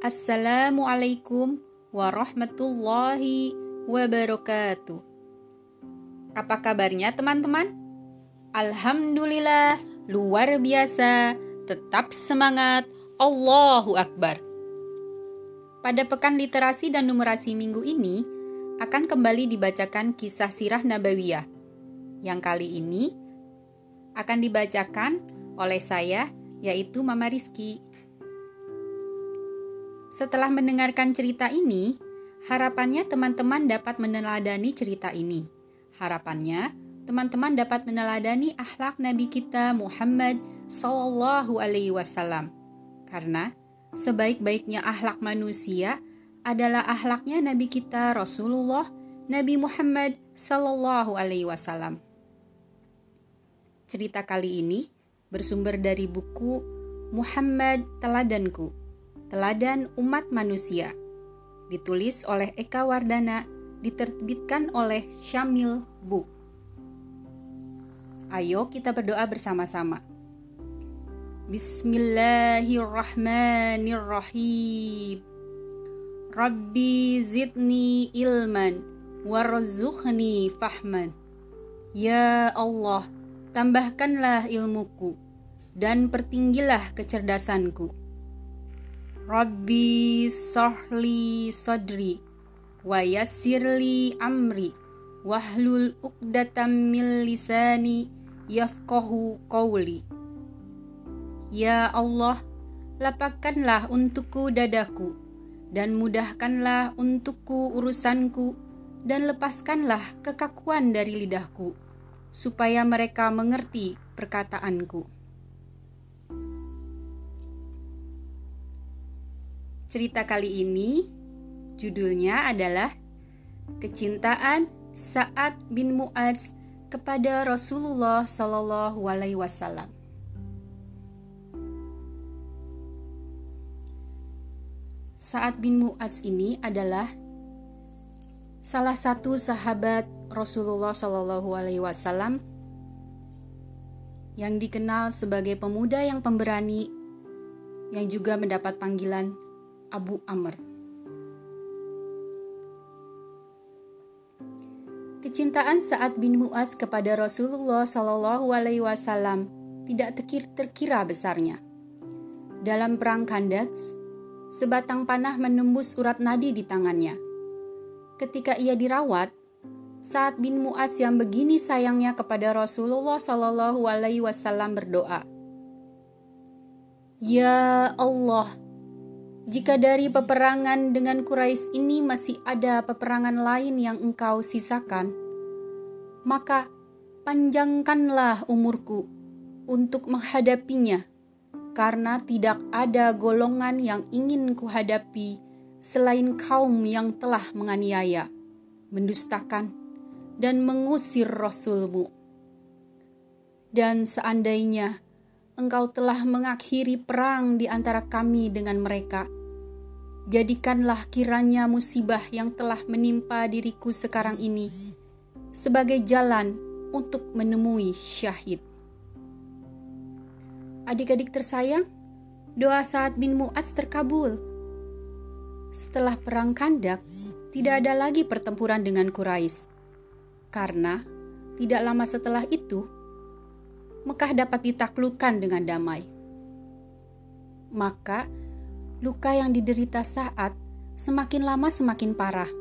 Assalamualaikum warahmatullahi wabarakatuh. Apa kabarnya teman-teman? Alhamdulillah, luar biasa. Tetap semangat. Allahu Akbar. Pada pekan literasi dan numerasi minggu ini akan kembali dibacakan kisah sirah Nabawiyah. Yang kali ini akan dibacakan oleh saya yaitu Mama Rizky. Setelah mendengarkan cerita ini, harapannya teman-teman dapat meneladani cerita ini. Harapannya teman-teman dapat meneladani akhlak Nabi kita Muhammad Sallallahu Alaihi Wasallam. Karena sebaik-baiknya akhlak manusia adalah akhlaknya Nabi kita Rasulullah Nabi Muhammad Sallallahu Alaihi Wasallam. Cerita kali ini bersumber dari buku Muhammad Teladanku Teladan Umat Manusia. Ditulis oleh Eka Wardana, diterbitkan oleh Syamil Book. Ayo kita berdoa bersama-sama. Bismillahirrahmanirrahim. Rabbi zidni ilman warzuqni fahman. Ya Allah, tambahkanlah ilmuku dan pertinggilah kecerdasanku Rabbi sohli sodri wa yassirli amri wahlul uqdatam min lisani yafqahu qawli. Ya Allah lapangkanlah untukku dadaku dan mudahkanlah untukku urusanku dan lepaskanlah kekakuan dari lidahku supaya mereka mengerti perkataanku Cerita kali ini judulnya adalah Kecintaan Sa'ad bin Mu'adz kepada Rasulullah Shallallahu Alaihi Wasallam. Sa'ad bin Mu'adz ini adalah salah satu sahabat Rasulullah Shallallahu Alaihi Wasallam yang dikenal sebagai pemuda yang pemberani yang juga mendapat panggilan Abu Amr. Kecintaan Sa'ad bin Mu'adz kepada Rasulullah Shallallahu Alaihi Wasallam tidak terkira, terkira besarnya. Dalam perang Kandak, sebatang panah menembus urat nadi di tangannya. Ketika ia dirawat, saat bin Mu'adz yang begini sayangnya kepada Rasulullah Shallallahu Alaihi Wasallam berdoa, Ya Allah, jika dari peperangan dengan Quraisy ini masih ada peperangan lain yang engkau sisakan, maka panjangkanlah umurku untuk menghadapinya, karena tidak ada golongan yang ingin kuhadapi selain kaum yang telah menganiaya, mendustakan, dan mengusir Rasulmu. Dan seandainya engkau telah mengakhiri perang di antara kami dengan mereka, Jadikanlah kiranya musibah yang telah menimpa diriku sekarang ini sebagai jalan untuk menemui syahid. Adik-adik tersayang, doa saat bin Mu'adz terkabul. Setelah perang kandak, tidak ada lagi pertempuran dengan Quraisy. Karena tidak lama setelah itu, Mekah dapat ditaklukkan dengan damai. Maka luka yang diderita saat semakin lama semakin parah.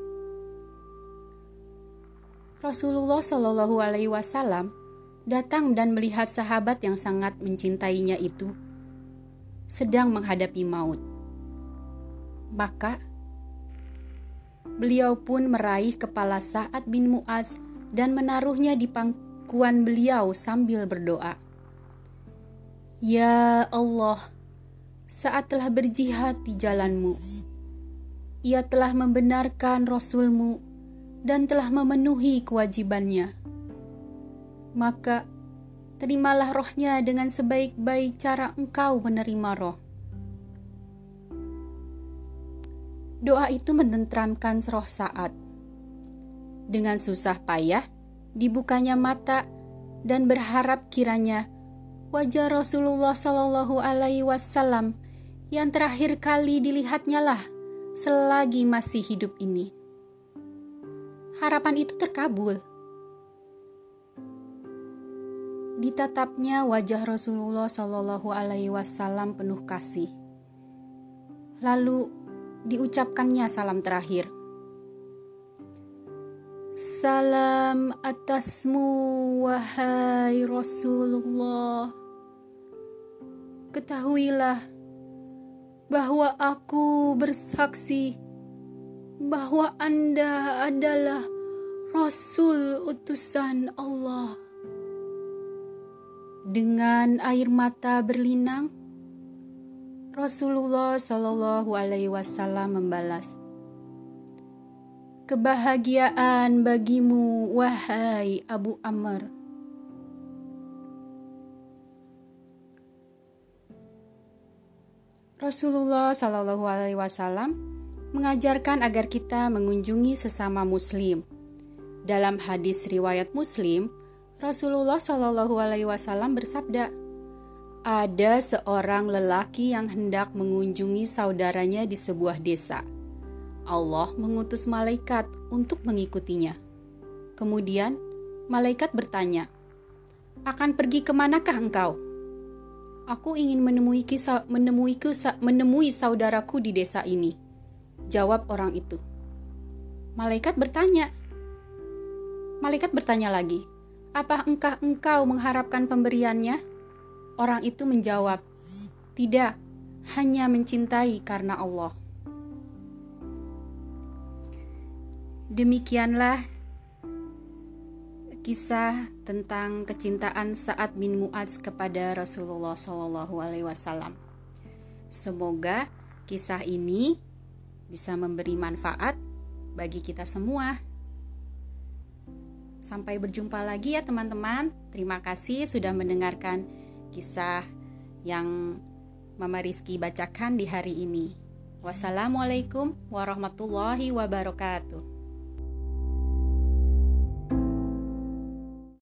Rasulullah Shallallahu Alaihi Wasallam datang dan melihat sahabat yang sangat mencintainya itu sedang menghadapi maut. Maka beliau pun meraih kepala Sa'ad bin Mu'az dan menaruhnya di pangkuan beliau sambil berdoa. Ya Allah, saat telah berjihad di jalanmu. Ia telah membenarkan Rasulmu dan telah memenuhi kewajibannya. Maka, terimalah rohnya dengan sebaik-baik cara engkau menerima roh. Doa itu menentramkan roh saat. Dengan susah payah, dibukanya mata dan berharap kiranya wajah Rasulullah Shallallahu Alaihi Wasallam yang terakhir kali dilihatnya lah selagi masih hidup ini. Harapan itu terkabul. Ditatapnya wajah Rasulullah Shallallahu Alaihi Wasallam penuh kasih. Lalu diucapkannya salam terakhir. Salam atasmu wahai Rasulullah. Ketahuilah bahwa aku bersaksi bahwa Anda adalah Rasul utusan Allah. Dengan air mata berlinang, Rasulullah Shallallahu Alaihi Wasallam membalas, "Kebahagiaan bagimu, wahai Abu Amr." Rasulullah Shallallahu Alaihi Wasallam mengajarkan agar kita mengunjungi sesama Muslim. Dalam hadis riwayat Muslim, Rasulullah Shallallahu Alaihi Wasallam bersabda, "Ada seorang lelaki yang hendak mengunjungi saudaranya di sebuah desa. Allah mengutus malaikat untuk mengikutinya. Kemudian malaikat bertanya, "Akan pergi ke manakah engkau?" Aku ingin menemui kisah, menemui kisah, menemui saudaraku di desa ini. Jawab orang itu. Malaikat bertanya. Malaikat bertanya lagi, apa engkau engkau mengharapkan pemberiannya? Orang itu menjawab, tidak, hanya mencintai karena Allah. Demikianlah kisah tentang kecintaan Sa'ad bin Mu'adz kepada Rasulullah Shallallahu Alaihi Wasallam. Semoga kisah ini bisa memberi manfaat bagi kita semua. Sampai berjumpa lagi ya teman-teman. Terima kasih sudah mendengarkan kisah yang Mama Rizky bacakan di hari ini. Wassalamualaikum warahmatullahi wabarakatuh.